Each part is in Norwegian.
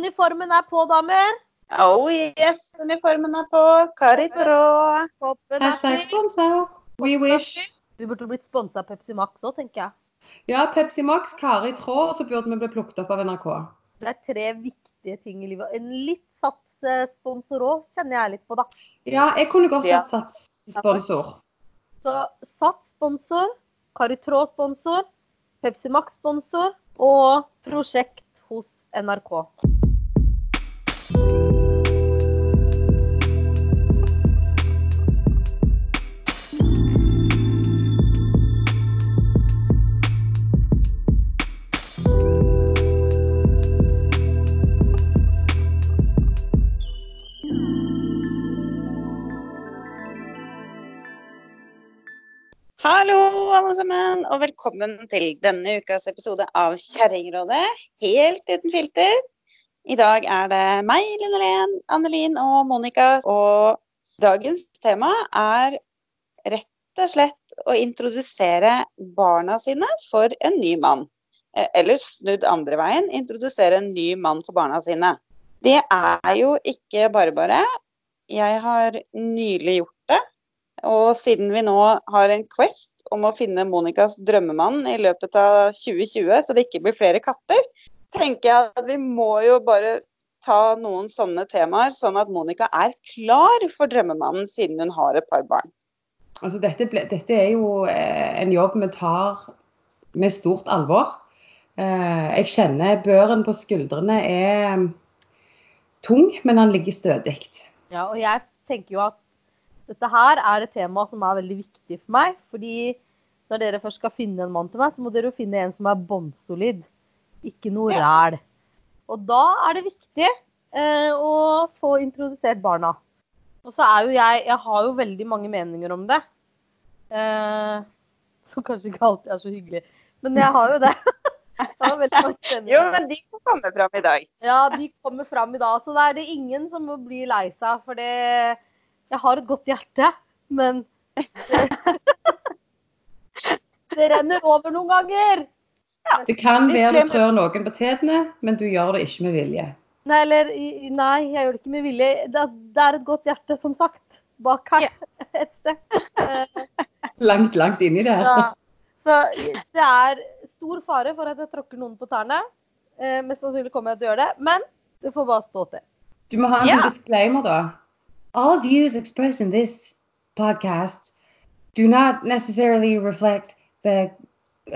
uniformen er på, damer. Oh yes, uniformen er på. Kari Traa. Er Hashtag sponsa. We wish. Du burde blitt sponsa av Pepsi Max òg, tenker jeg. Ja, Pepsi Max, Kari Traa, så burde vi bli plukket opp av NRK. Det er tre viktige ting i livet. En litt satssponsor òg kjenner jeg litt på, da. Ja, jeg kunne godt Ja. hatt satssponsor. Så Sats sponsor, Kari Traa sponsor, Pepsi Max sponsor og prosjekt hos NRK. Og velkommen til denne ukas episode av Kjerringrådet. Helt uten filter. I dag er det meg, Linnelen, Annelin og Monica. Og dagens tema er rett og slett å introdusere barna sine for en ny mann. Eh, Eller snudd andre veien, introdusere en ny mann for barna sine. Det er jo ikke bare bare. Jeg har nylig gjort det. Og siden vi nå har en quest om å finne Monicas drømmemann i løpet av 2020, så det ikke blir flere katter, tenker jeg at vi må jo bare ta noen sånne temaer, sånn at Monica er klar for drømmemannen siden hun har et par barn. Altså, dette, ble, dette er jo eh, en jobb vi tar med stort alvor. Eh, jeg kjenner børen på skuldrene er mm, tung, men han ligger stødig. Ja, og jeg tenker jo at dette her er et tema som er veldig viktig for meg. Fordi når dere først skal finne en mann til meg, så må dere jo finne en som er bånnsolid. Ikke noe Ja. ræl. Og da er det viktig eh, å få introdusert barna. Og så er jo jeg Jeg har jo veldig mange meninger om det. Eh, som kanskje ikke alltid er så hyggelig. Men jeg har jo det. Jo, men de får komme fram i dag. Ja, de kommer fram i dag. Så da er det ingen som må bli lei seg. For det Jeg har et godt hjerte, men det, det renner over noen ganger. Det kan være du trør noen på tærne, men du gjør det ikke med vilje. Nei, eller Nei, jeg gjør det ikke med vilje. Det, det er et godt hjerte, som sagt, bak her et sted. Eh, Langt, langt inni der. Ja. Så det er stor fare for at jeg tråkker noen på tærne. Eh, mest sannsynlig kommer jeg til å gjøre det, men det får bare stå til. Du må ha en Ja. sånn disclaimer, da. All views expressed in this podcast do not necessarily reflect the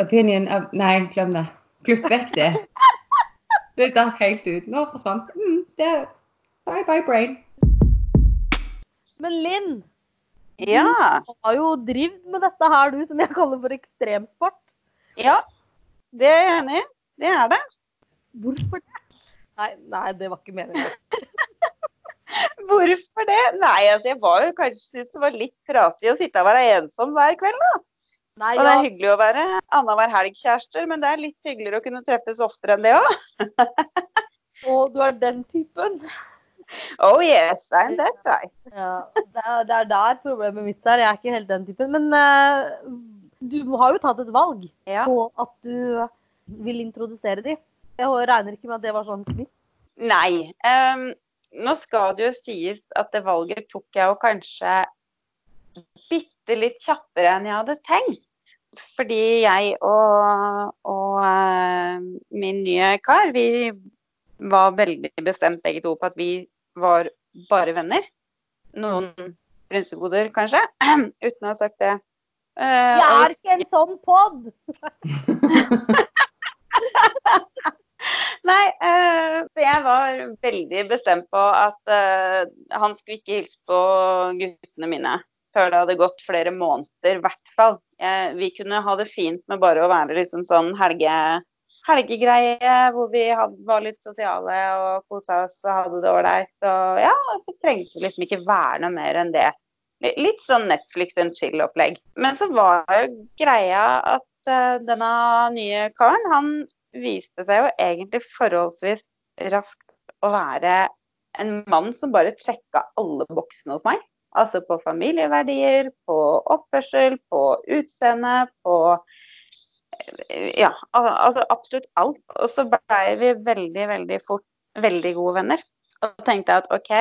opinion of Nei, glem det. Klipp vekk det. Det datt helt ut. Nå forsvant mm, det. Bye, bye, brain. Men Linn, Ja. du har jo drevet med dette her, du, som jeg kaller for ekstremsport. Ja. Det er jeg enig i. Det er det. Hvorfor det? Nei, nei, det var ikke meningen. Hvorfor det? Nei, altså jeg var jo kanskje syntes det var litt trasig å sitte og være ensom hver kveld, da. Nei, Og det er ja, hyggelig å være annenhver helg kjærester, men det er litt hyggeligere å kunne treffes oftere enn det òg. og du er den typen. Oh yes, I'm that guy. Ja, det, er, det er der problemet mitt er. Jeg er ikke helt den typen. Men uh, du har jo tatt et valg Ja. på at du vil introdusere de. Jeg regner ikke med at det var sånn knipp. Nei. Um, nå skal det jo sies at det valget tok jeg jo kanskje bitte litt kjappere enn jeg hadde tenkt. Fordi jeg og, og eh, min nye kar, vi var veldig bestemt begge to på at vi var bare venner. Noen frynsegoder, kanskje, uten å ha sagt det. Uh, Jeg er ikke en sånn pod! Nei, uh, jeg var veldig bestemt på at uh, han skulle ikke hilse på guttene mine før det hadde gått flere måneder, i hvert fall. Eh, vi kunne ha det fint med bare å være liksom sånn helge, helgegreie, hvor vi had, var litt sosiale og kosa oss og hadde det ålreit. Og ja, så trengte det liksom ikke være noe mer enn det. Litt sånn Netflix and chill-opplegg. Men så var jo greia at eh, denne nye karen, han viste seg jo egentlig forholdsvis raskt å være en mann som bare sjekka alle boksene hos meg. Altså på familieverdier, på oppførsel, på utseende, på eh, Ja, altså absolutt alt. Og så blei vi veldig, veldig fort veldig gode venner. Og tenkte at OK,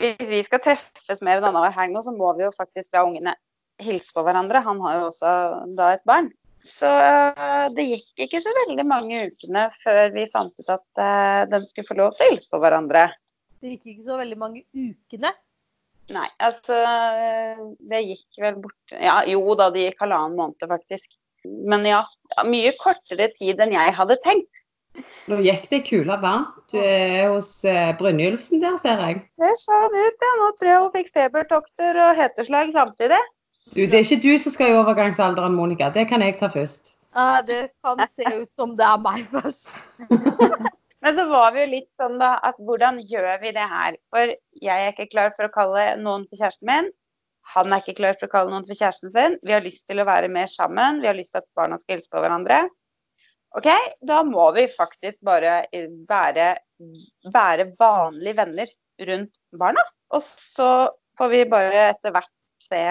hvis vi skal treffes mer enn annenhver helg nå, så må vi jo faktisk la ungene hilse på hverandre. Han har jo også da et barn. Så øh, det gikk ikke så veldig mange ukene før vi fant ut at uh, de skulle få lov til å hilse på hverandre. Det gikk ikke så veldig mange ukene. Nei, altså Det gikk vel bort Ja, jo da, det gikk halvannen måned, faktisk. Men ja, mye kortere tid enn jeg hadde tenkt. Nå gikk det kula varmt er hos eh, Brynjulfsen der, ser jeg. Det sånn ut, ja. Nå tror jeg hun fikk stebertokter og heteslag samtidig. Du, det er ikke du som skal i overgangsalderen, Monica. Det kan jeg ta først. Ja, det kan se ut som det er meg først. Men så var vi jo litt sånn da, at hvordan gjør vi det her? For jeg er ikke klar for å kalle noen for kjæresten min. Han er ikke klar for å kalle noen for kjæresten sin. Vi har lyst til å være mer sammen. Vi har lyst til at barna skal hilse på hverandre. OK, da må vi faktisk bare være, være vanlige venner rundt barna. Og så får vi bare etter hvert se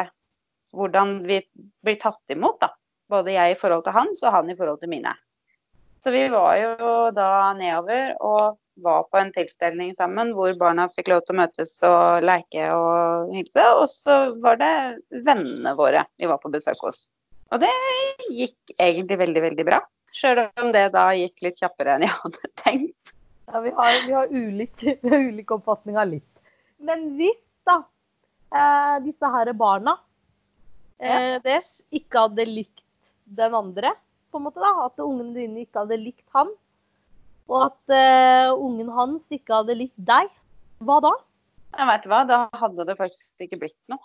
hvordan vi blir tatt imot, da. Både jeg i forhold til hans og han i forhold til mine. Så vi var jo da nedover og var på en tilstelning sammen hvor barna fikk lov til å møtes og leke og hilse. Og så var det vennene våre vi var på besøk hos. Og det gikk egentlig veldig, veldig bra. Sjøl om det da gikk litt kjappere enn jeg hadde tenkt. Ja, vi har, vi har ulik, ulik oppfatning av litt. Men hvis da eh, disse her barna eh, deres ikke hadde likt den andre, på en måte da, at ungene dine ikke hadde likt han, og at uh, ungen hans ikke hadde likt deg, hva da? Jeg vet hva, da hadde det faktisk ikke blitt noe.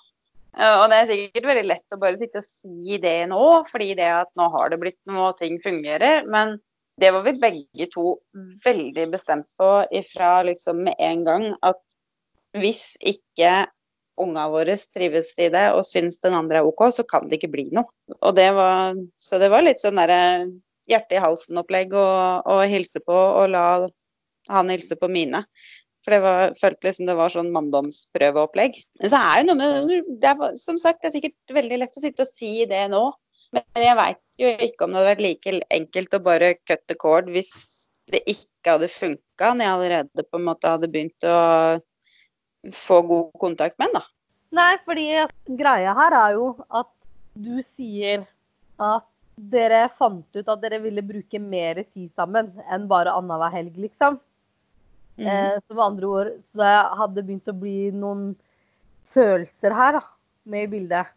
Eh, og det er sikkert veldig lett å bare sitte og si det nå, fordi det at nå har det blitt noe, og ting fungerer. Men det var vi begge to veldig bestemt på ifra liksom med en gang. At hvis ikke unga våre trives i det og syns den andre er OK, så kan det ikke bli noe. Og det var, så det var litt sånn derre hjerte i halsen-opplegg å hilse på og la han hilse på mine. For det var, følte liksom det var sånn manndomsprøveopplegg. Men så er det noe med det er, Som sagt, det er sikkert veldig lett å sitte og si det nå. Men jeg veit jo ikke om det hadde vært like enkelt å bare cut the cord hvis det ikke hadde funka når jeg allerede på en måte hadde begynt å få god kontakt med den, da. Nei, fordi greia her er jo at du sier at dere fant ut at dere ville bruke mer tid sammen enn bare annenhver helg, liksom. Mm. Eh, så med andre ord så det hadde begynt å bli noen følelser her da, med i bildet.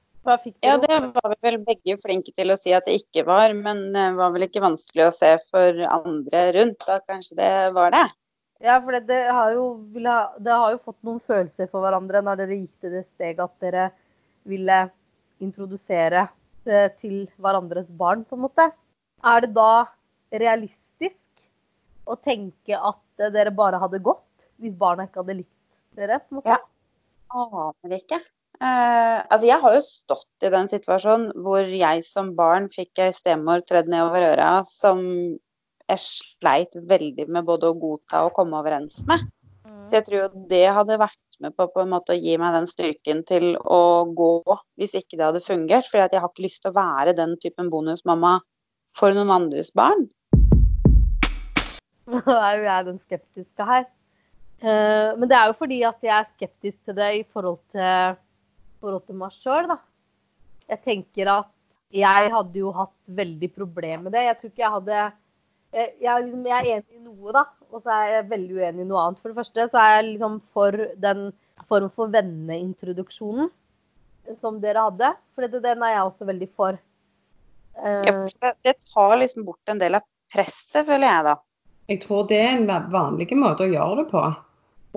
Ja, det var vi vel begge flinke til å si at det ikke var, men det var vel ikke vanskelig å se for andre rundt at kanskje det var det. Ja, for det, det, har jo, det, har jo, fått noen følelser for hverandre når dere gikk til det steget at dere ville introdusere til hverandres barn, på en måte. Er det da realistisk å tenke at dere bare hadde gått hvis barna ikke hadde likt dere? på en måte? Ja. Aner ikke. Uh, altså jeg har jo stått i den situasjonen hvor jeg som barn fikk ei stemor tredd nedover øra som jeg sleit veldig med både å godta og komme overens med. Mm. Så jeg tror det hadde vært med på, på en måte å gi meg den styrken til å gå hvis ikke det hadde fungert. For jeg har ikke lyst til å være den typen bonusmamma for noen andres barn. Nå er jo jeg den skeptiske her. Uh, men det er jo fordi at jeg er skeptisk til det i forhold til, forhold til meg sjøl, da. Jeg tenker at jeg hadde jo hatt veldig problemer med det. Jeg tror ikke jeg hadde jeg, jeg, liksom, jeg, er enig i noe, da, og så er jeg veldig uenig i noe annet. For det første så er jeg liksom for den form for venneintroduksjonen som dere hadde. For det, den er jeg også veldig for. Uh, ja, det tar liksom bort en del av presset, føler jeg da. Jeg tror det er en vanlig måte å gjøre det på.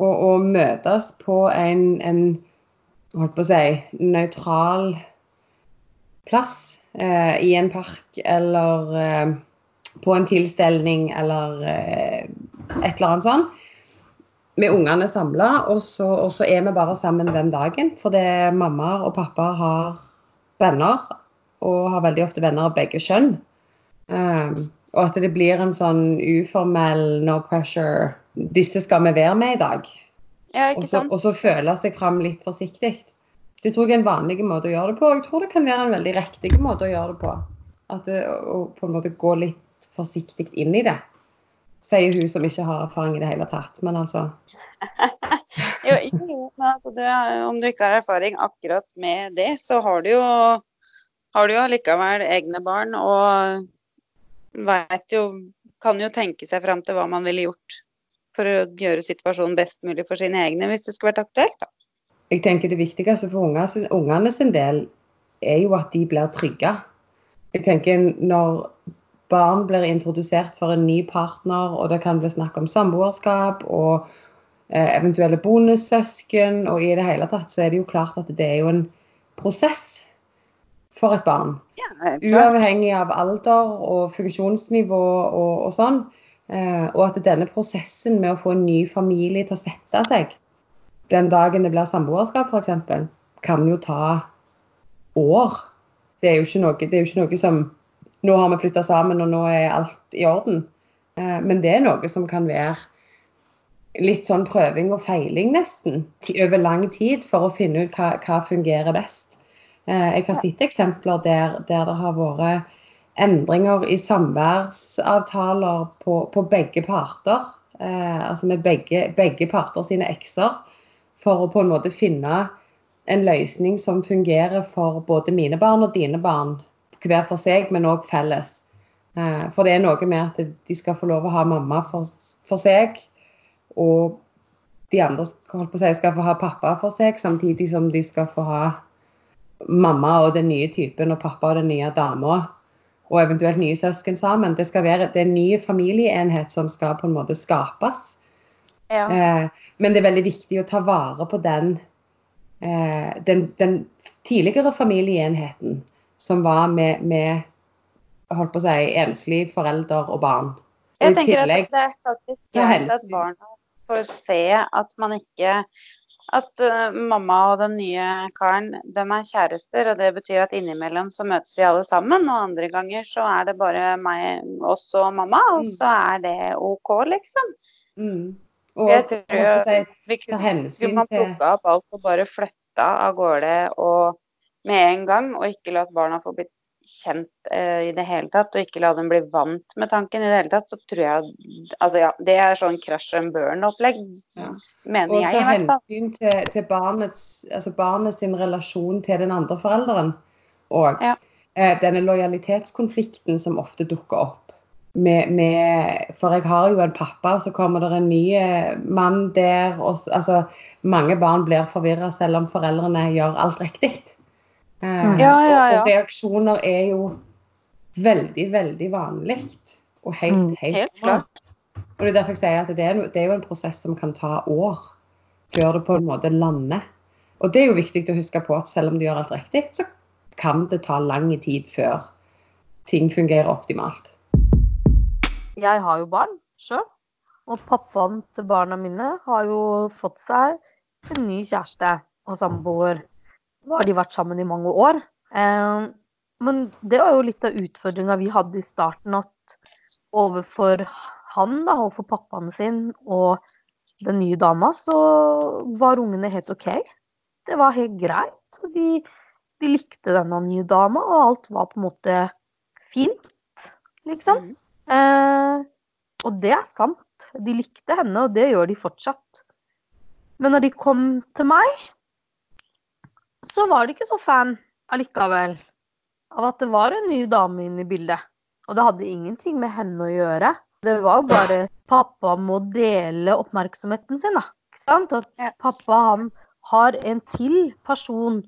Å møtes på en, en holdt på å si, nøytral plass eh, i en park eller eh, på en tilstelning eller eh, et eller annet sånt. Med ungene samla, og, og, så er vi bare sammen den dagen. For det mamma og pappa har venner, og har veldig ofte venner av begge kjønn. Um, og at det blir en sånn uformell no pressure Disse skal vi være med i dag. Ja, og, så, og så føle seg fram litt forsiktig. Det tror jeg er en vanlig måte å gjøre det på. Og jeg tror det kan være en veldig riktig måte å gjøre det på. At det, å på en måte gå litt forsiktig inn i det. Sier hun som ikke har erfaring i det hele tatt. Men altså jo, jo, men altså det, om du ikke har erfaring akkurat med det, så har du jo har du jo allikevel egne barn og veit jo Kan jo tenke seg fram til hva man ville gjort for å gjøre situasjonen best mulig for sine egne, hvis det skulle vært aktuelt. da. Jeg tenker Det viktigste for ungene sin, ungene sin del er jo at de blir trygge. Jeg tenker Når barn blir introdusert for en ny partner, og det kan bli snakk om samboerskap og eh, eventuelle bonussøsken, og i det hele tatt så er det jo klart at det er jo en prosess for et barn. Ja, Uavhengig av alder og funksjonsnivå og, og sånn. Eh, og at denne prosessen med å få en ny familie til å sette seg den dagen det blir samboerskap f.eks., kan jo ta år. Det er jo ikke noe, det er jo ikke noe som Nå har vi flytta sammen, og nå er alt i orden. Eh, men det er noe som kan være litt sånn prøving og feiling, nesten. Over lang tid, for å finne ut hva, hva fungerer best. Eh, jeg har sett eksempler der, der det har vært endringer i samværsavtaler på, på begge parter. Eh, altså med begge, begge parter sine ekser. For å på en måte finne en løsning som fungerer for både mine barn og dine barn. Hver for seg, men òg felles. Eh, for det er noe med at de skal få lov å ha mamma for, for seg. Og de andre å skal få ha pappa for seg, samtidig som de skal få ha mamma og den nye typen og pappa og den nye dama. Og eventuelt nye søsken sammen. Det skal være det er en ny familieenhet som skal på en måte skapes. Ja. Eh, men det er veldig viktig å ta vare på den, eh, den, den tidligere familieenheten som var med, med holdt på å si, enslig forelder og barn. Og Jeg tenker tillegg at det er faktisk ta greit at barna får se at man ikke At uh, mamma og den nye karen, de er kjærester, og det betyr at innimellom så møtes de alle sammen, og andre ganger så er det bare meg, oss og mamma, og Mm. så er det OK, liksom. mm, og, Jeg tror si, vi ta kunne hensyn til man plukka opp alt og bare flytta av gårde og med en gang, og ikke la barna få blitt kjent eh, i det hele tatt, og ikke la dem bli vant med tanken i det hele tatt, så tror jeg Altså ja, det er sånn crash and burn-opplegg, Ja. mener Og jeg ta i hvert fall. hensyn til, til barnets, altså barnets sin relasjon til den andre forelderen. Og Ja. eh, denne lojalitetskonflikten som ofte dukker opp. Med, med, for jeg har jo en pappa, så kommer det en ny eh, mann der. Og, altså, mange barn blir forvirra selv om foreldrene gjør alt riktig. Eh, Mm. Ja, ja, Og, ja. og reaksjoner er jo veldig, veldig vanlig. Og helt, Mm. helt, Helt klart. og det er derfor jeg sier at det er, det er jo en prosess som kan ta år før det på en måte lander. Og det er jo viktig å huske på at selv om du gjør alt riktig, så kan det ta lang tid før ting fungerer optimalt. Jeg har jo barn sjøl. Og pappaen til barna mine har jo fått seg en ny kjæreste og samboer. Nå har de vært sammen i mange år. Eh, men det var jo litt av utfordringa vi hadde i starten, at overfor han, da, overfor pappaen sin og den nye dama, så var ungene helt OK. Det var helt greit. De, de likte denne nye dama, og alt var på en måte fint, liksom. Mm. Eh, og det er sant. De likte henne, og det gjør de fortsatt. Men når de kom til meg, så var de ikke så fan allikevel av at det var en ny dame inne i bildet. Og det hadde ingenting med henne å gjøre. Det var jo bare pappa må dele oppmerksomheten sin, da. Ikke sant? Og at pappa han har en til person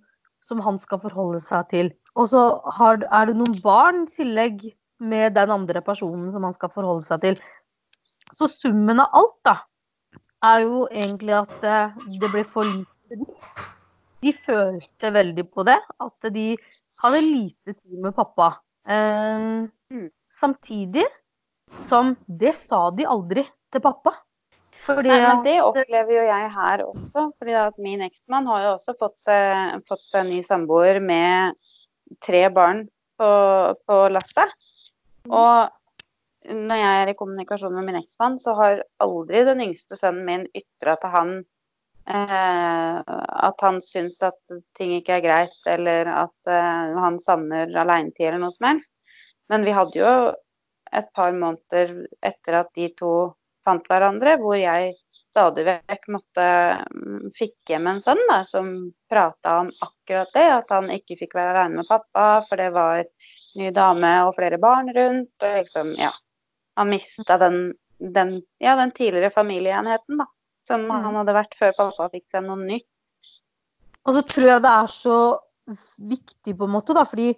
som han skal forholde seg til. Og så har, er det noen barn i tillegg med den andre personen som han skal forholde seg til. Så summen av alt, da, er jo egentlig at det, det blir for lite. De følte veldig på det, at de hadde lite tid med pappa. Eh, Mm. Samtidig som det sa de aldri til pappa. Fordi Nei, men det opplever jo jeg her også. fordi at Min eksmann har jo også fått seg, fått seg en ny samboer med tre barn på, på lasset. Og når jeg er i kommunikasjon med min eksmann, så har aldri den yngste sønnen min ytra til han at han syns at ting ikke er greit, eller at eh, han savner aleinetid eller noe som helst. Men vi hadde jo et par måneder etter at de to fant hverandre, hvor jeg stadig vekk måtte mm, fikk hjem en sønn da, som prata om akkurat det, at han ikke fikk være alene med pappa, for det var ny dame og flere barn rundt. og liksom, ja, Han mista den, den, ja, den tidligere familieenheten da, som Mm. han hadde vært før pappa fikk seg noe nytt. Og så tror jeg det er så viktig, på en måte, da, fordi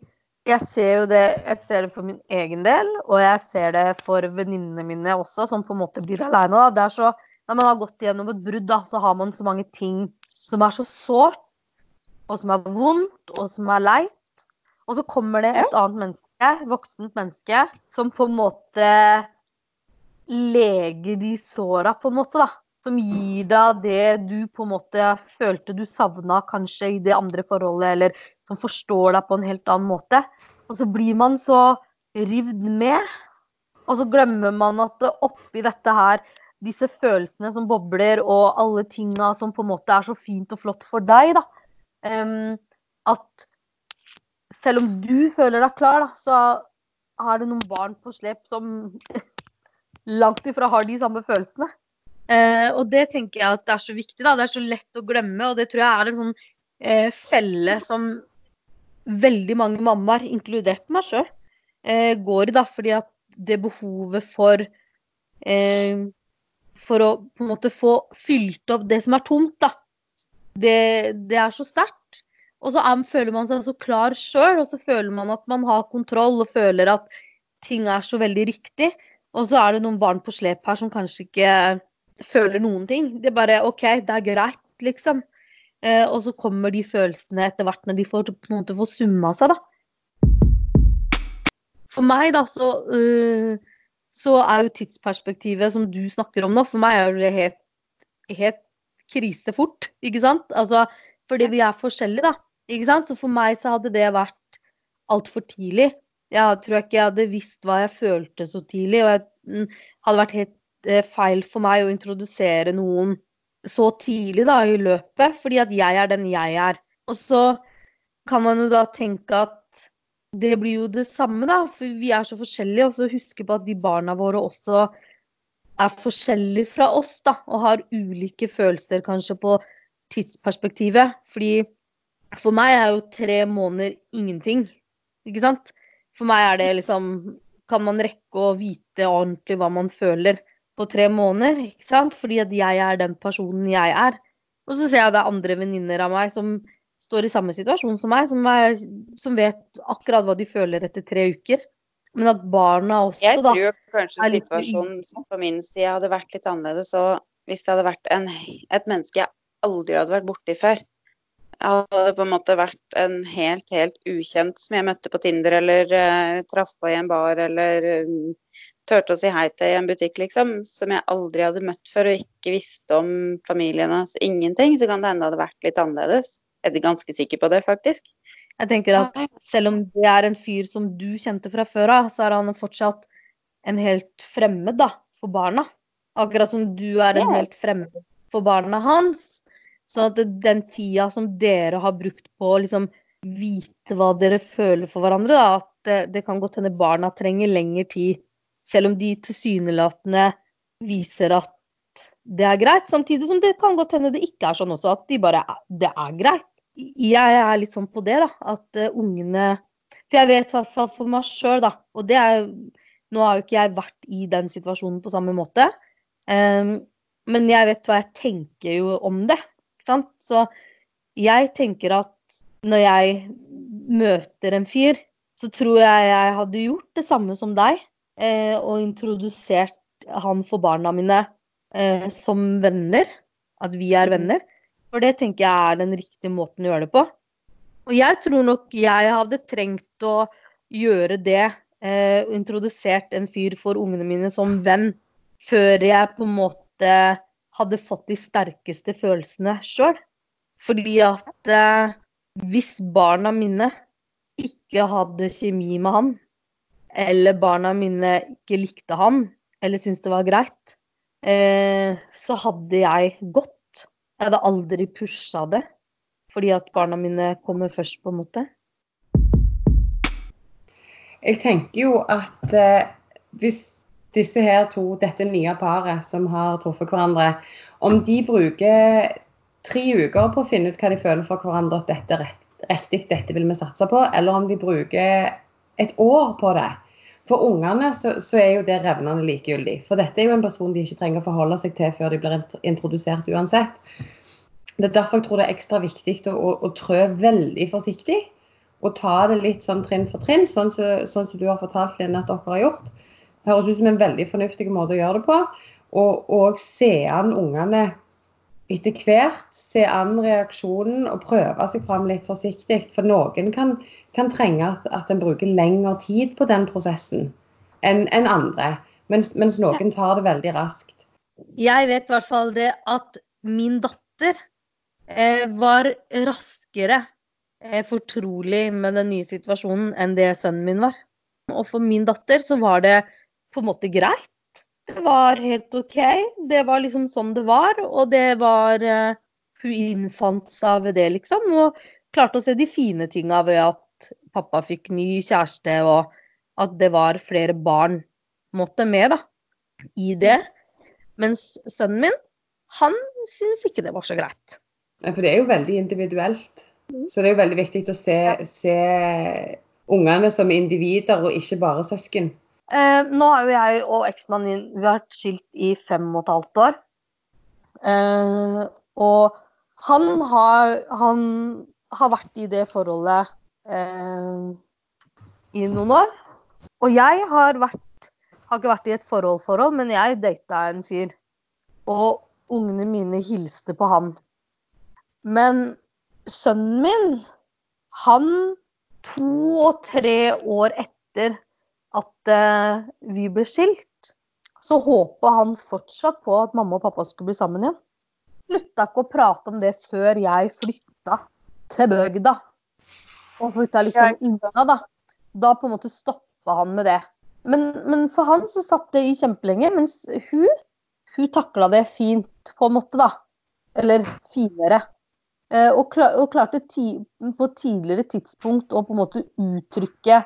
jeg ser jo det jeg ser det for min egen del, og jeg ser det for venninnene mine også, som på en måte blir aleine. Når man har gått gjennom et brudd, da, så har man så mange ting som er så sårt, og som er vondt, og som er leit. Og så kommer det et annet menneske, voksent menneske, som på en måte leger de såra, på en måte, da. Som gir deg det du på en måte følte du savna kanskje i det andre forholdet, eller som forstår deg på en helt annen måte. Og så blir man så rivd med. Og så glemmer man at oppi dette her, disse følelsene som bobler, og alle tinga som på en måte er så fint og flott for deg, da. um, at selv om du føler deg klar, da, så har du noen barn på slep som langt ifra har de samme følelsene. Eh, og det tenker jeg at det er så viktig. da, Det er så lett å glemme, og det tror jeg er en sånn eh, felle som veldig mange mammaer, inkludert meg sjøl, eh, går i. da, Fordi at det behovet for eh, For å på en måte få fylt opp det som er tomt, da. Det, det er så sterkt. Og så er, føler man seg så klar sjøl, og så føler man at man har kontroll og føler at ting er så veldig riktig. Og så er det noen barn på slep her som kanskje ikke føler noen ting. Det er bare OK, det er greit, liksom. Eh, og så kommer de følelsene etter hvert når de får, på en måte får summa seg, da. For meg, da, så, uh, så er jo tidsperspektivet som du snakker om nå, for meg er det helt, helt krisefort, ikke sant? Altså, fordi vi er forskjellige, da. Ikke sant? Så for meg så hadde det vært altfor tidlig. Jeg tror ikke jeg hadde visst hva jeg følte så tidlig, og jeg mm, hadde vært helt feil for meg å introdusere noen så tidlig da i løpet, fordi at jeg er den jeg er. Og så kan man jo da tenke at det blir jo det samme, da, for vi er så forskjellige. Og så huske på at de barna våre også er forskjellige fra oss, da, og har ulike følelser kanskje på tidsperspektivet. Fordi for meg er jo tre måneder ingenting, ikke sant? For meg er det liksom Kan man rekke å vite ordentlig hva man føler på tre måneder, ikke sant? Fordi at jeg er den personen jeg er. Og så ser jeg det er andre venninner av meg som står i samme situasjon som meg, som, er, som vet akkurat hva de føler etter tre uker. Men at barna også, Jeg da tror kanskje er situasjonen på min side hadde vært litt annerledes og hvis det hadde vært en, et menneske jeg aldri hadde vært borti før. Hadde det på en måte vært en helt, helt ukjent som jeg møtte på Tinder eller uh, traff på i en bar eller turte å si hei til i en butikk, liksom, som jeg aldri hadde møtt før og ikke visste om familien hans, ingenting, så kan det hende det hadde vært litt annerledes. Jeg er ganske sikker på det, faktisk. Jeg tenker at selv om det er en fyr som du kjente fra før av, så er han fortsatt en helt fremmed da, for barna. Akkurat som du er en helt fremmed for barna hans. Så at den tida som dere har brukt på å liksom vite hva dere føler for hverandre, da, at det, det kan godt hende barna trenger lengre tid, selv om de tilsynelatende viser at det er greit. Samtidig som det kan godt hende det ikke er sånn også, at de bare det er greit. Jeg er litt sånn på det, da. At eh, ungene For jeg vet i hvert fall for meg sjøl, da. Og det er Nå har jo ikke jeg vært i den situasjonen på samme måte. Um, men jeg vet hva jeg tenker jo om det. Ikke sant? Så jeg tenker at når jeg møter en fyr, så tror jeg jeg hadde gjort det samme som deg. Eh, og introdusert han for barna mine eh, som venner. At vi er venner. For det tenker jeg er den riktige måten å gjøre det på. Og jeg tror nok jeg hadde trengt å gjøre det, eh, introdusert en fyr for ungene mine som venn, før jeg på en måte hadde fått de sterkeste følelsene sjøl. Fordi at eh, hvis barna mine ikke hadde kjemi med han, eller barna mine ikke likte han, eller syntes det var greit, eh, så hadde jeg gått. Jeg hadde aldri pusha det, fordi at barna mine kommer først, på en måte. Jeg tenker jo at eh, hvis disse her to, dette nye paret som har truffet hverandre, om de bruker tre uker på å finne ut hva de føler for hverandre, at dette er rett, riktig, dette vil vi satse på, eller om de bruker et år på det. For ungene så, så er jo det revnende likegyldig. For dette er jo en person de ikke trenger å forholde seg til før de blir introdusert uansett. Det er derfor jeg tror det er ekstra viktig å, å, å trø veldig forsiktig. Og ta det litt sånn trinn for trinn, sånn som så, sånn du har fortalt Linn at dere har gjort. Det høres ut som en veldig fornuftig måte å gjøre det på. Og, og se an ungene etter hvert. Se an reaksjonen og prøve seg fram litt forsiktig. For noen kan, kan trenge at, at en bruker lengre tid på den prosessen enn en andre. Mens, mens, noen tar det veldig raskt. Jeg vet i hvert fall det at min datter eh, var raskere eh, fortrolig med den nye situasjonen enn det sønnen min var. Og for min datter så var det på en måte greit det var helt OK. Det var liksom sånn det var, og det var uh, Hun innfant seg ved det, liksom. Og klarte å se de fine tinga ved at pappa fikk ny kjæreste, og at det var flere barn måtte med da, i det. Mens sønnen min, han syns ikke det var så greit. For det er jo veldig individuelt. Så det er jo veldig viktig å se, se ungene som individer og ikke bare søsken. Eh, nå har jo jeg og eksmannen min vært skilt i fem og et halvt år. Eh, og han har, han har, vært i det forholdet eh, i noen år. Og jeg har vært har ikke vært i et forhold-forhold, men jeg data en fyr. Og ungene mine hilste på han. Men sønnen min, han to og tre år etter at eh, vi ble skilt, så håpa han fortsatt på at mamma og pappa skulle bli sammen igjen. Slutta ikke å prate om det før jeg flytta til bygda. Og flytta liksom unna, da. Da på en måte stoppa han med det. Men, men, for han så satt det i kjempelenge, mens hun, hun takla det fint, på en måte, da. Eller finere. Eh, og, klar, og, klarte ti, på et tidligere tidspunkt å på en måte uttrykke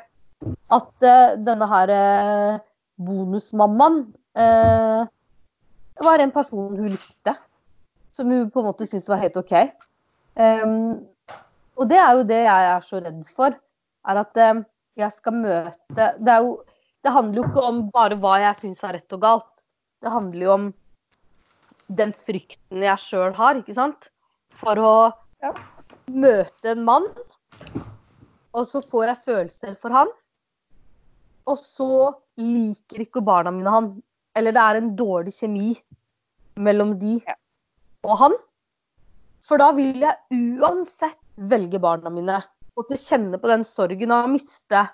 at uh, denne her uh, bonusmammaen uh, var en person hun likte. Som hun på en måte syntes var helt OK. Um, og det er jo det jeg er så redd for. Er at jeg skal møte det, jo, det handler jo ikke om bare hva jeg syns er rett og galt. Det handler jo om den frykten jeg sjøl har, ikke sant. For å ja. møte en mann, og så får jeg følelser for han og så liker ikke barna mine han. Eller det er en dårlig kjemi mellom de og han. For da vil jeg uansett velge barna mine. Og til å kjenne på den sorgen av å miste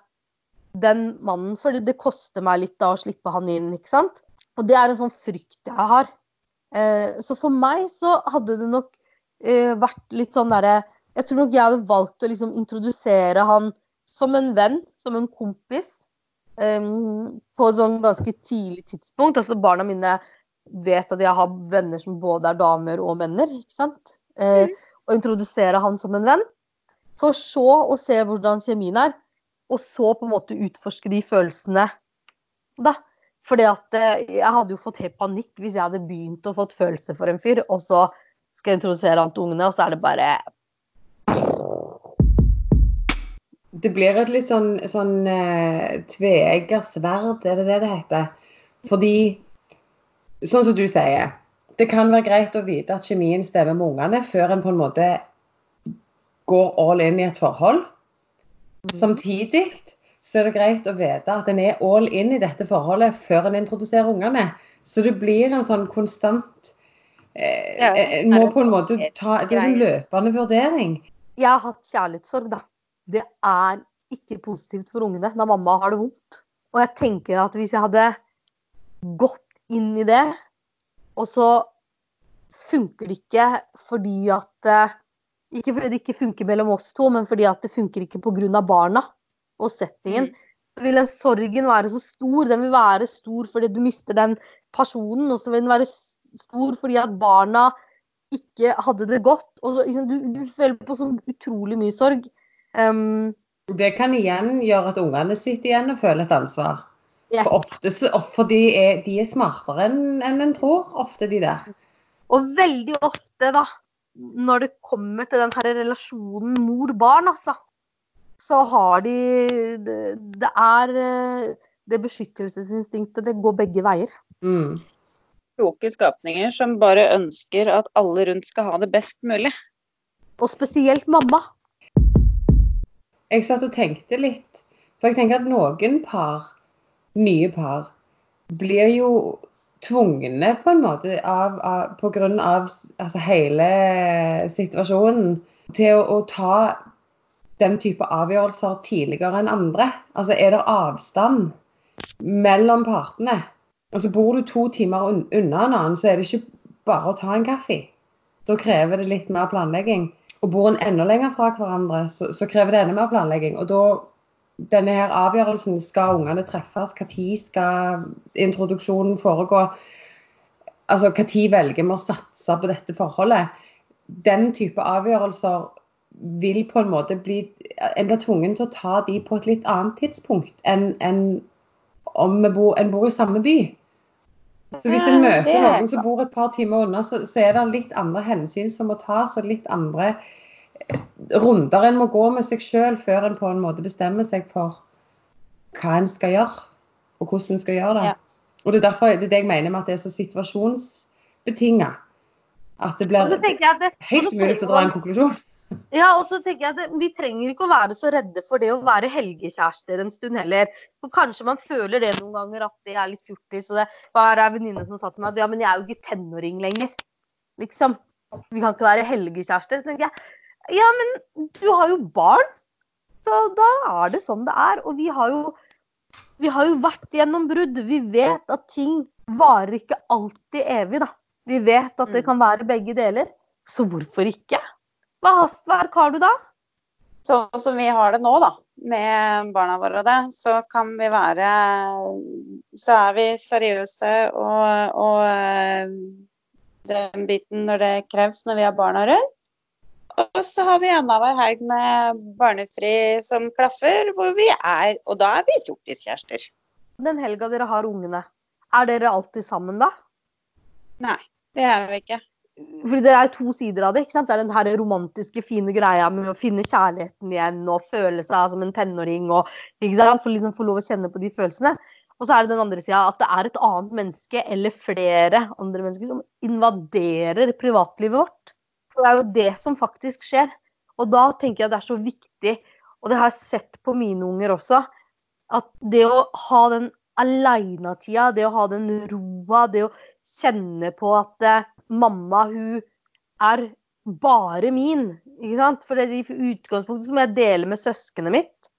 den mannen. For det koster meg litt da å slippe han inn, ikke sant. Og det er en sånn frykt jeg har. Eh, så for meg så hadde det nok eh, vært litt sånn derre Jeg tror nok jeg hadde valgt å liksom introdusere han som en venn, som en kompis eh, på et sånn ganske tidlig tidspunkt. Altså barna mine vet at jeg har venner som både er damer og menner, ikke sant. Uh, og introdusere han som en venn. For så å se hvordan kjemien er, og så på en måte utforske de følelsene da. Fordi at uh, jeg hadde jo fått helt panikk hvis jeg hadde begynt å fått følelser for en fyr, og så skal jeg introdusere han til ungene, og så er det bare det blir et litt sånn, sånn eh, tveegget sverd, er det det det heter? Fordi, sånn som du sier, det kan være greit å vite at kjemien stemmer med ungene før en på en måte går all in i et forhold. Mm. Samtidig så er det greit å vite at en er all in i dette forholdet før en introduserer ungene. Så det blir en sånn konstant eh, ja, En må på en måte ta Det er en løpende vurdering. Jeg har hatt kjærlighetssorg, da det er ikke positivt for ungene når mamma har det vondt. Og jeg tenker at hvis jeg hadde gått inn i det, og så funker det ikke fordi at eh, Ikke fordi det ikke funker mellom oss to, men fordi at det funker ikke pga. barna og settingen. Så vil den sorgen være så stor. Den vil være stor fordi du mister den personen, og så vil den være stor fordi at barna ikke hadde det godt. Og så, liksom, du, du føler på så utrolig mye sorg. Um, det kan igjen gjøre at ungene sitter igjen og føler et ansvar. Yes. For ofte for de er, de er smartere enn en, en tror, ofte de der. Og veldig ofte, da, når det kommer til den her relasjonen mor-barn, altså, så har de Det, det er eh, det beskyttelsesinstinktet, det går begge veier. Mm. Kloke skapninger som bare ønsker at alle rundt skal ha det best mulig. Og spesielt mamma. Jeg satt og tenkte litt, for jeg tenker at noen par, nye par, blir jo tvungne på en måte av, av, på grunn av altså, hele situasjonen til å, å ta den type avgjørelser tidligere enn andre. Altså er det avstand mellom partene, og så bor du to timer un unna en annen, så er det ikke bare å ta en kaffe. Da krever det litt mer planlegging. Og bor en enda lenger fra hverandre, så, så krever det enda mer planlegging. Og da denne her avgjørelsen, skal ungene treffes, når skal introduksjonen foregå? Altså når velger vi å satse på dette forholdet? Den type avgjørelser vil på en måte bli En blir tvungen til å ta de på et litt annet tidspunkt enn, enn om bor, en bor i samme by. Så hvis en møter er noen som bor et par timer unna, så, så er det litt andre hensyn som må tas, og litt andre eh, runder en må gå med seg sjøl før en på en måte bestemmer seg for hva en skal gjøre, og hvordan en skal gjøre det. Ja. Og Det er derfor det er det jeg mener med at det er så situasjonsbetinga. At det blir det, helt umulig å dra en konklusjon. Ja, og så tenker jeg at Vi trenger ikke å være så redde for det å være helgekjærester en stund heller. For Kanskje man føler det noen ganger at det er litt fjortis. og Det var ei venninne som sa til meg at ja, men jeg er jo ikke tenåring lenger. Liksom. Vi kan ikke være helgekjærester. Tenker jeg ja, men du har jo barn. Så da er det sånn det er. Og vi har jo, vi har jo vært gjennom brudd. Vi vet at ting varer ikke alltid evig, da. Vi vet at det Mm. kan være begge deler. Så hvorfor ikke? Hva hastverk har du da? Sånn som vi har det nå, da, med barna våre og det, så kan vi være Så er vi seriøse og, og eh, den biten når det kreves når vi har barna rundt. Og så har vi annenhver helg med barnefri som klaffer, hvor vi er Og da er vi hjortiskjærester. Den helga dere har ungene, er dere alltid sammen da? Nei, det er vi ikke. Fordi det er to sider av det. ikke sant? Det er den her romantiske, fine greia med å finne kjærligheten igjen og føle seg som en tenåring. og ikke sant? For liksom få lov å kjenne på de følelsene. Og så er det den andre sida, at det er et annet menneske eller flere andre mennesker som invaderer privatlivet vårt. For det er jo det som faktisk skjer. Og da tenker jeg det er så viktig, og det har jeg sett på mine unger også, at det å ha den aleinatida, det å ha den roa, det å kjenne på at eh, mamma, hun er bare min. Ikke sant? For i utgangspunktet så må jeg dele med søskenet mitt.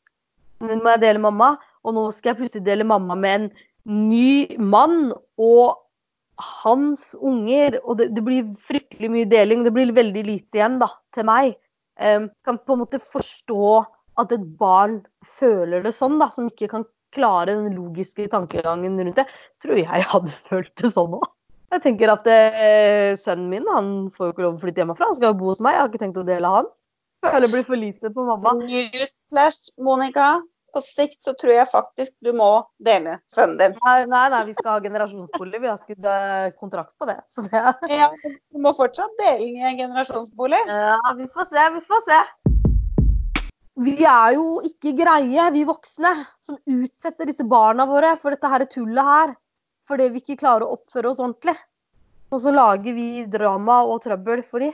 Nå må jeg dele mamma, og nå skal jeg plutselig dele mamma med en ny mann og hans unger. Og det, det blir fryktelig mye deling. Det blir veldig lite igjen da, til meg. Um, kan på en måte forstå at et barn føler det sånn, da, som ikke kan klare den logiske tankegangen rundt det. Tror jeg hadde følt det sånn òg. Jeg tenker at eh, Sønnen min han får jo ikke lov å flytte hjemmefra. Han skal jo bo hos meg. Jeg har ikke tenkt å dele han. Føler det blir for lite på mamma. Newsflash, Monica. På sikt så tror jeg faktisk du må dele sønnen din. Nei, nei, nei, vi skal ha generasjonsbolig. Vi har skrevet kontrakt på det. Så det Ja, du må fortsatt dele i en generasjonsbolig. Ja, vi får se, vi får se. Vi er jo ikke greie, vi voksne, som utsetter disse barna våre for dette her tullet her. Fordi vi ikke klarer å oppføre oss ordentlig. Og så lager vi drama og trøbbel for de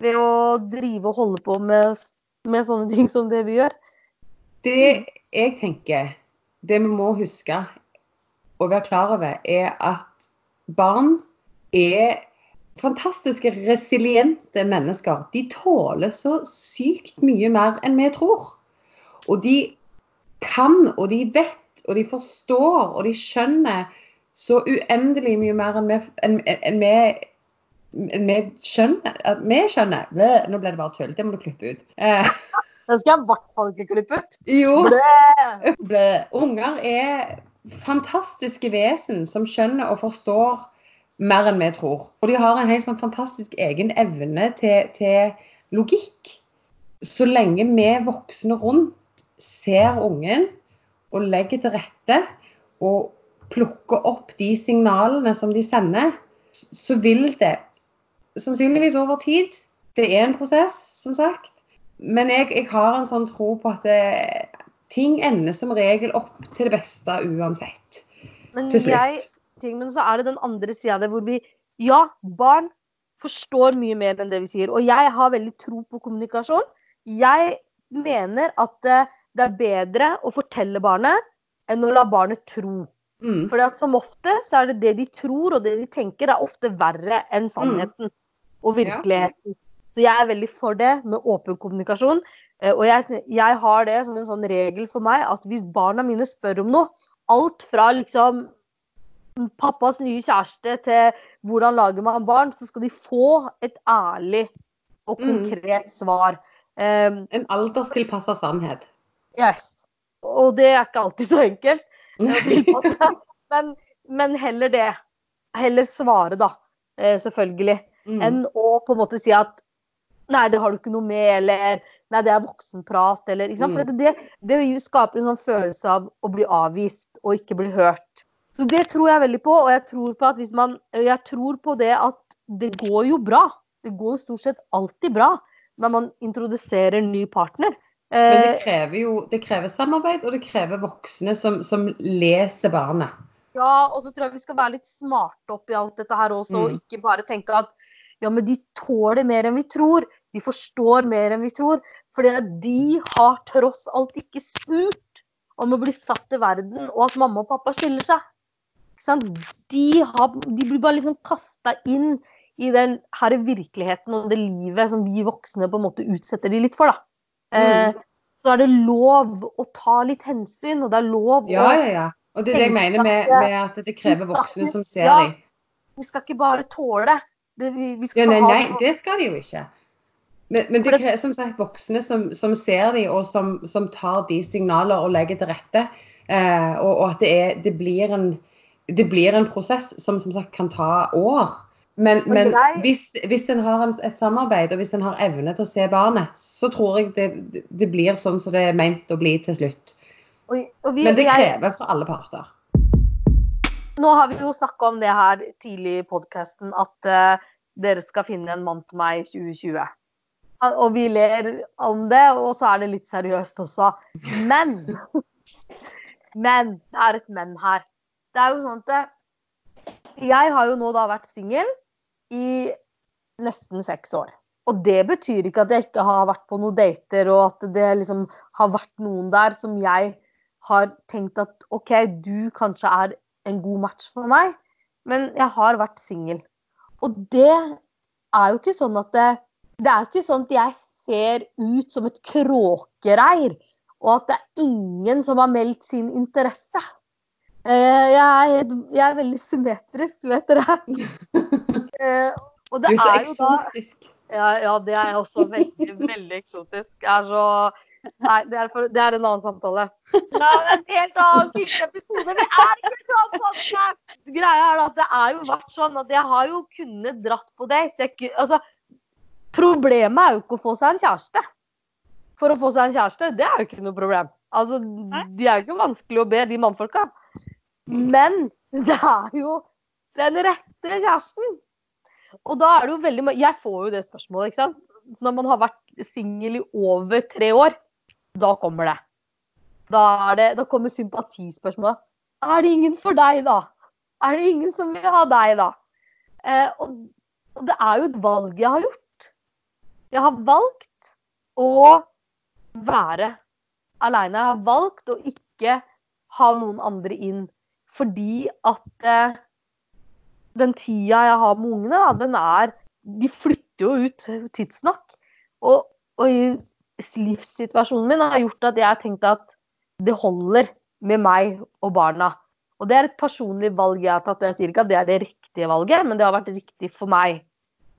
ved å drive og holde på med, med sånne ting som det vi gjør. Det jeg tenker, det vi må huske og være klar over, er at barn er fantastiske, resiliente mennesker. De tåler så sykt mye mer enn vi tror. Og de kan, og de vet, og de forstår, og de skjønner så uendelig mye mer enn vi, enn, enn vi, enn vi skjønner. Vi skjønner. Nå ble det bare tull. Det må du klippe ut. Eh, Det skal jeg i hvert fall ikke klippe ut. jo. Blæ. Unger er fantastiske vesen som skjønner og forstår mer enn vi tror. Og de har en helt sånn fantastisk egen evne til, til logikk. Så lenge vi voksne rundt ser ungen og legger til rette og plukker opp de signalene som de sender, så vil det sannsynligvis over tid Det er en prosess, som sagt. Men jeg, jeg har en sånn tro på at det, ting ender som regel opp til det beste uansett. Men, Til slutt. jeg, ting, men så er det den andre sida av det hvor vi Ja, barn forstår mye mer enn det vi sier. Og jeg har veldig tro på kommunikasjon. Jeg mener at eh, det er bedre å fortelle barnet enn å la barnet tro. Mm. At som ofte så er det det de tror og det de tenker, er ofte verre enn sannheten og virkeligheten. Så jeg er veldig for det med åpen kommunikasjon. Eh, Og jeg, jeg har det som en sånn regel for meg at hvis barna mine spør om noe, alt fra liksom pappas nye kjæreste til hvordan lager man barn, så skal de få et ærlig og Mm. konkret svar. Um, En alderstilpassa sannhet. yes. Og det er ikke alltid så enkelt. Men, men heller det. Heller svare, da. eh, Selvfølgelig. Mm. Enn å på en måte si at Nei, det har du ikke noe med, eller Nei, det er voksenprat, eller ikke sant? For Mm. det, det skaper en sånn følelse av å bli avvist og ikke bli hørt. Så det tror jeg veldig på, og jeg tror på at hvis man Jeg tror på det at det går jo bra. Det går jo stort sett alltid bra når man introduserer en ny partner. Men det Eh, krever jo det krever samarbeid, og det krever voksne som, som leser barnet. Ja, og så tror jeg vi skal være litt smarte oppi alt dette her også, og Mm. ikke bare tenke at ja, men de tåler mer enn vi tror. De forstår mer enn vi tror. Fordi de har tross alt ikke spurt om å bli satt til verden, og at mamma og pappa skiller seg. De, har, de blir bare liksom kasta inn i den her virkeligheten og det livet som vi voksne på en måte utsetter de litt for, da. Eh, så er det lov å ta litt hensyn, og det er lov Ja, å ja, ja. Og det er det jeg mener med, med at det krever voksne som ser Ja. dem. Vi skal ikke bare tåle. Det, vi, vi skal Ja, nei, nei, det skal de jo ikke. Men, men det krever som sagt voksne som, som ser dem, og som, som tar de signaler og legger til rette. Eh, og, og at det, er, det, blir en, det blir en prosess som som sagt kan ta år. Men, men hvis, hvis en har en, et samarbeid, og hvis en har evne til å se barnet, så tror jeg det, det blir sånn som det er ment å bli til slutt. og, og vi, Men det krever fra alle parter. Nå har vi jo snakka om det her tidlig i podkasten, at uh, dere skal finne en mann til meg i 2020. Og vi ler om det, og så er det litt seriøst også. Men Men det er et men her. Det er jo sånn at jeg har jo nå da vært singel i nesten seks år. Og det betyr ikke at jeg ikke har vært på noen dater, og at det liksom har vært noen der som jeg har tenkt at OK, du kanskje er en god match for meg, men jeg har vært singel. Og det er jo ikke sånn at det, det er ikke sånn at jeg ser ut som et kråkereir, og at det er ingen som har meldt sin interesse. Eh, Jeg er, jeg er veldig symmetrisk, vet dere. og det Du er så eksotisk. ja, ja, det er også veldig, veldig eksotisk. Jeg er så Nei, det er, for, det er en annen samtale. Det er en helt annen type episode. Det er ikke sånn podcast! Greia er at det er jo vært sånn at jeg har jo kunnet dratt på date. Jeg, altså, problemet er jo ikke å få seg en kjæreste. For å få seg en kjæreste, det er jo ikke noe problem. Altså, De er jo ikke vanskelig å be, de mannfolka. Men det er jo den rette kjæresten. Og da er det jo veldig Jeg får jo det spørsmålet, ikke sant. Når man har vært singel i over tre år, da kommer det. Da, er det, da kommer sympatispørsmålet. Er det ingen for deg, da? Er det ingen som vil ha deg, da? Eh, og, og det er jo et valg jeg har gjort. Jeg har valgt å være aleine. Jeg har valgt å ikke ha noen andre inn fordi at eh, den tida jeg har med ungene, da, den er De flytter jo ut tidsnok. Og, og livssituasjonen min har gjort at jeg har tenkt at det holder med meg og barna. Og det er et personlig valg jeg har tatt, og jeg sier ikke at det er det riktige valget, men det har vært riktig for meg.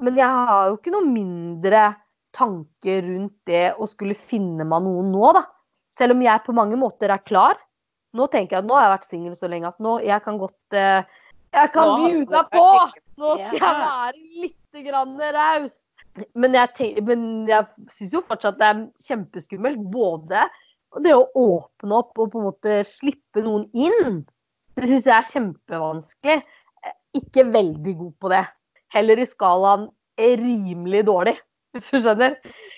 Men jeg har jo ikke noe mindre tanker rundt det å skulle finne meg noen nå, da. Selv om jeg på mange måter er klar. Nå tenker jeg at nå har jeg vært singel så lenge at nå jeg kan godt eh, Jeg kan bjuda på! Nå skal jeg være litt grann raus. Men jeg, tenk- men jeg syns jo fortsatt det er kjempeskummelt. Både det å åpne opp og på en måte slippe noen inn. Det syns jeg er kjempevanskelig. Ikke veldig god på det. Heller i skalaen rimelig dårlig, hvis du skjønner.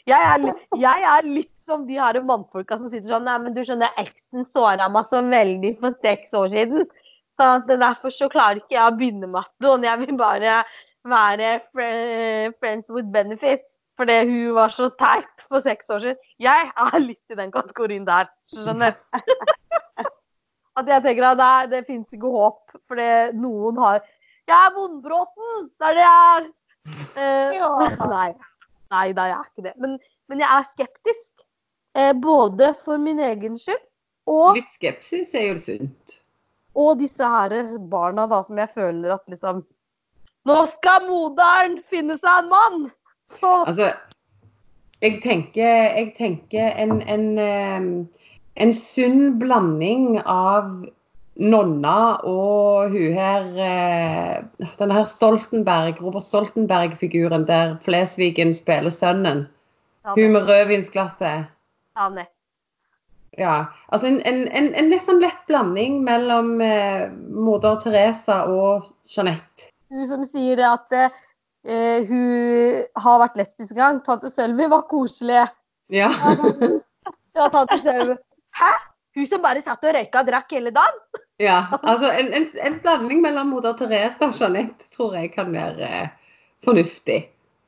Jeg er, jeg er litt som de her mannfolka som sitter sånn Nei, men du skjønner, eksen såra meg så veldig for seks år siden. Så derfor så klarer ikke jeg å begynne med og Jeg vil bare være friends with benefits. Fordi hun var så teit for seks år siden. Jeg er litt i den kategorien der, skjønner du. At jeg tenker at det, er- det fins ikke håp, fordi noen har Jeg er vondbråten! Det er det jeg er! Eh, Ja. Nei. Nei da, jeg er ikke det. Men, men jeg er skeptisk. Eh, både for min egen skyld og, Litt skepsis er jo sunt. og disse her barna da, som jeg føler at liksom Nå skal moderen finne seg en mann! Så Altså, jeg tenker, jeg tenker en, en, em, en sunn blanding av Nonna og hun her eh, Denne her Stoltenberg, Robert Stoltenberg-figuren der Flesvigen spiller sønnen. ja, Hun med rødvinsglasset. ja, nett. Ja. Altså en, en, en, en litt sånn lett blanding mellom eh, moder Teresa og Jeanette. Hun som sier det at eh, hun har vært lesbisk en gang. Tante Sølvi var koselig. Ja. Ja, tante Sølvi. Hæ? Hun som bare satt og røyka og drakk hele dagen? ja. Altså en, en, en blanding mellom moder Therese og Jeanette tror jeg kan være eh, fornuftig.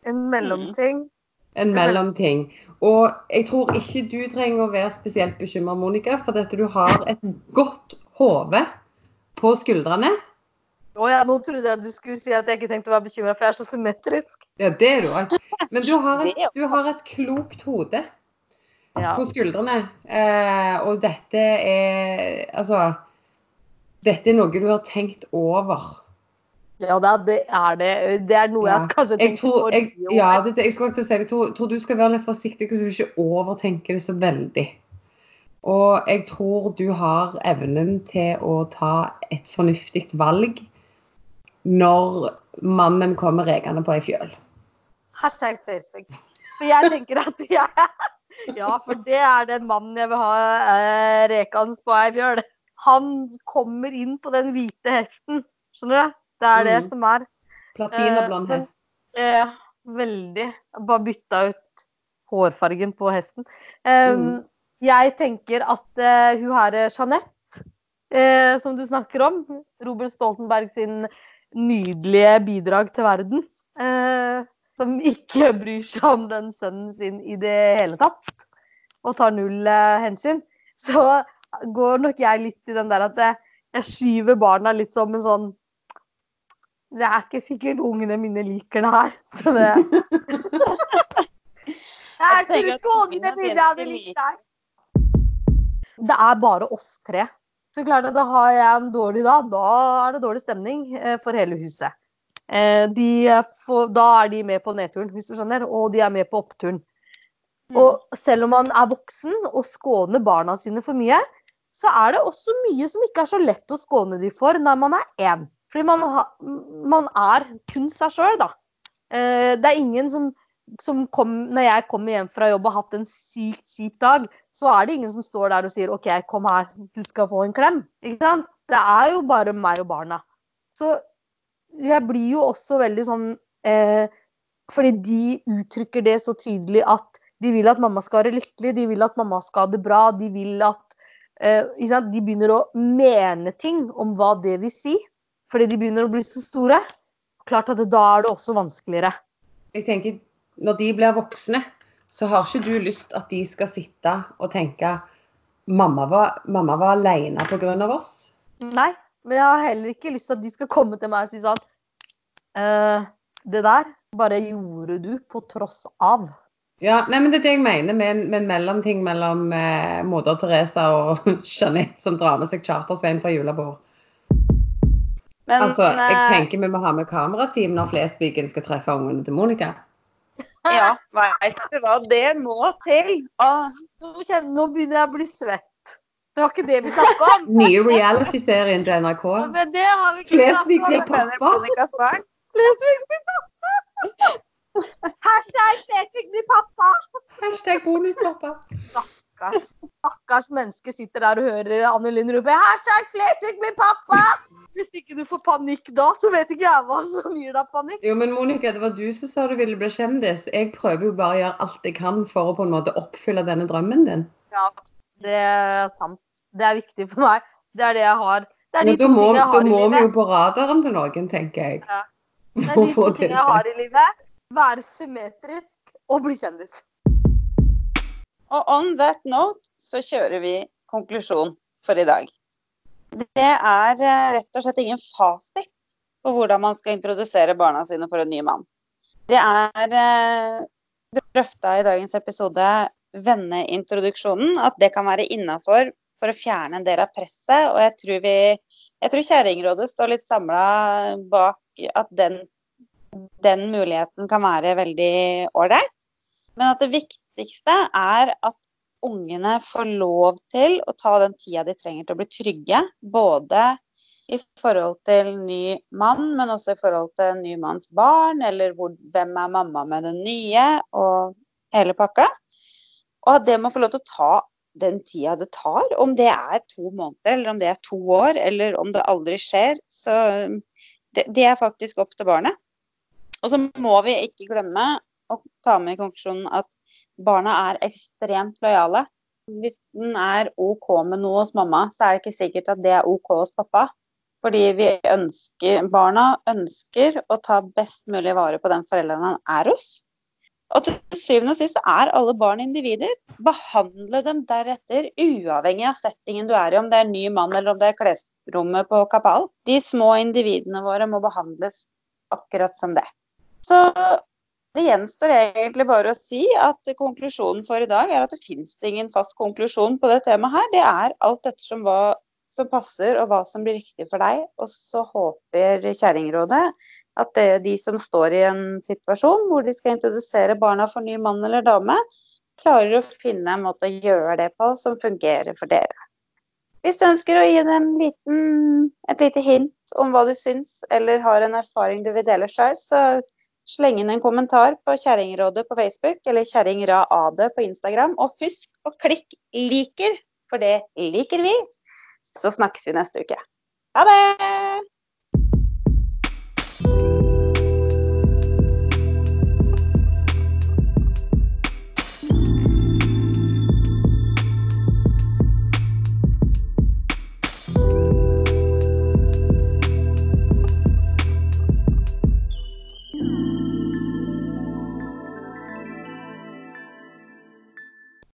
En mellomting. En mellomting. Og jeg tror ikke du trenger å være spesielt bekymra, Monica, for dette du har et godt hode på skuldrene. Å ja, nå trodde jeg du skulle si at jeg ikke tenkte å være bekymra, for jeg er så symmetrisk. Ja, det er du òg. Men du har, et, du har et klokt hode Ja. på skuldrene. Eh, og dette er Altså Dette er noe du har tenkt over. Ja, det er det. Er det. det er noe Ja. jeg kanskje Jeg tror, jeg, ja, det, jeg skulle til å si det. Jeg tror, tror du skal være litt forsiktig, så du ikke overtenker det så veldig. Og jeg tror du har evnen til å ta et fornuftig valg når mannen kommer rekende på ei fjøl. Hashtag Facebook. For jeg tenker at jeg Ja, for det er den mannen jeg vil ha eh, rekende på ei fjøl. Han kommer inn på den hvite hesten, skjønner du? Det er det Mm. som er. Platinablond Eh, hest. Eh, veldig. Jeg Bare bytta ut hårfargen på hesten. Eh, Mm. Jeg tenker at eh, hun her eh, Jeanette, eh, som du snakker om, Robert Stoltenberg sin nydelige bidrag til verden, eh, som ikke bryr seg om den sønnen sin i det hele tatt, og tar null eh, hensyn, så går nok jeg litt i den der at jeg, skyver barna litt som en sånn det er ikke sikkert ungene mine liker det her. Så det Jeg tror ikke ungene mine hadde likt det her. Det er bare oss tre. Så klart at da har jeg en dårlig dag. Da er det dårlig stemning eh, for hele huset. Eh, De får, da er de med på nedturen, hvis du skjønner, og de er med på oppturen. Og selv om man er voksen og skåner barna sine for mye, så er det også mye som ikke er så lett å skåne de for når man er én. Fordi man, ha, man er kun seg sjøl, da. Eh, Det er ingen som, som kom, Når jeg kommer hjem fra jobb og har hatt en sykt kjip dag, så er det ingen som står der og sier OK, kom her, du skal få en klem. Ikke sant? Det er jo bare meg og barna. Så jeg blir jo også veldig sånn eh, Fordi de uttrykker det så tydelig at de vil at mamma skal være lykkelig, de vil at mamma skal ha det bra, de vil at eh? De begynner å mene ting om hva det vil si, fordi de begynner å bli så store. Klart at da er det også vanskeligere. Jeg tenker, Når de blir voksne, så har ikke du lyst at de skal sitte og tenke mamma var, mamma var alene pga. oss. Nei, men jeg har heller ikke lyst til at de skal komme til meg og si sånn eh, Det der bare gjorde du på tross av. Ja, nei, men Det er det jeg mener med en, med en mellomting mellom eh, moder Teresa og Jeanette som drar med seg Charter-Svein fra julebord. Men Altså, jeg eh, tenker vi må ha med kamerateam når Flesvigen skal treffe ungene til Monica. ja, veit du hva, det må til. Ah, nå, kjenner, nå begynner jeg å bli svett. Det var ikke det vi snakka om. Nye reality-serien til NRK. Men det har vi ikke Flesvig blir pappa. Flesvig blir pappa! Hashtag Flesvig blir pappa! Hashtag bonuspappa. Stakkars, stakkars menneske sitter der og hører Anne Linn rope 'hashtag Flesvig blir pappa'! Hvis ikke du får panikk da, så vet ikke jeg hva som gir deg panikk. Jo, men Monica, det var du som sa du ville bli kjendis. Jeg prøver jo bare å gjøre alt jeg kan for å på en måte oppfylle denne drømmen din. Ja, det er sant. Det er viktig for meg. Det er det jeg har. Det er de da to må, tingene jeg har i må vi jo på radaren til noen, tenker jeg. Ja. Det er de to det tingene jeg har i livet. Være symmetrisk og bli kjendis. Og on that note så kjører vi konklusjon for i dag. Det er eh, rett og slett ingen fasit på hvordan man skal introdusere barna sine for en ny mann. Det er eh, drøfta i dagens episode venneintroduksjonen, at det kan være innafor for å fjerne en del av presset. Og jeg tror, vi, tror Kjerringrådet står litt samla bak at den, den muligheten kan være veldig ålreit. Men at det viktigste er at ungene får lov til å ta den tida de trenger til å bli trygge. Både i forhold til ny mann, men også i forhold til ny manns barn, eller hvor, hvem er mamma med den nye, og hele pakka. Og at det må få lov til å ta den tida det tar. Om det er to måneder, eller om det er to år, eller om det aldri skjer. Så det, det er faktisk opp til barnet. Og så må vi ikke glemme å ta med i konklusjonen at barna er ekstremt lojale. Hvis den er OK med noe hos mamma, så er det ikke sikkert at det er OK hos pappa. Fordi vi ønsker, barna ønsker å ta best mulig vare på den forelderen han er hos. Og til syvende og sist så er alle barn individer. Behandle dem deretter, uavhengig av settingen du er i, om det er ny mann eller om det er klesrommet på Kapal. De små individene våre må behandles akkurat som det. Så det gjenstår egentlig bare å si at konklusjonen for i dag er at det finnes ingen fast konklusjon på det temaet her. Det er alt ettersom hva som passer og hva som blir riktig for deg. Og så håper Kjerringrådet at det er de som står i en situasjon hvor de skal introdusere barna for ny mann eller dame, klarer å finne en måte å gjøre det på som fungerer for dere. Hvis du ønsker å gi dem liten, et lite hint om hva du syns, eller har en erfaring du vil dele sjøl, så sleng inn en kommentar på Kjerringrådet på Facebook eller Kjerringraad på Instagram. Og husk å klikke 'liker', for det liker vi. Så snakkes vi neste uke. Ha det!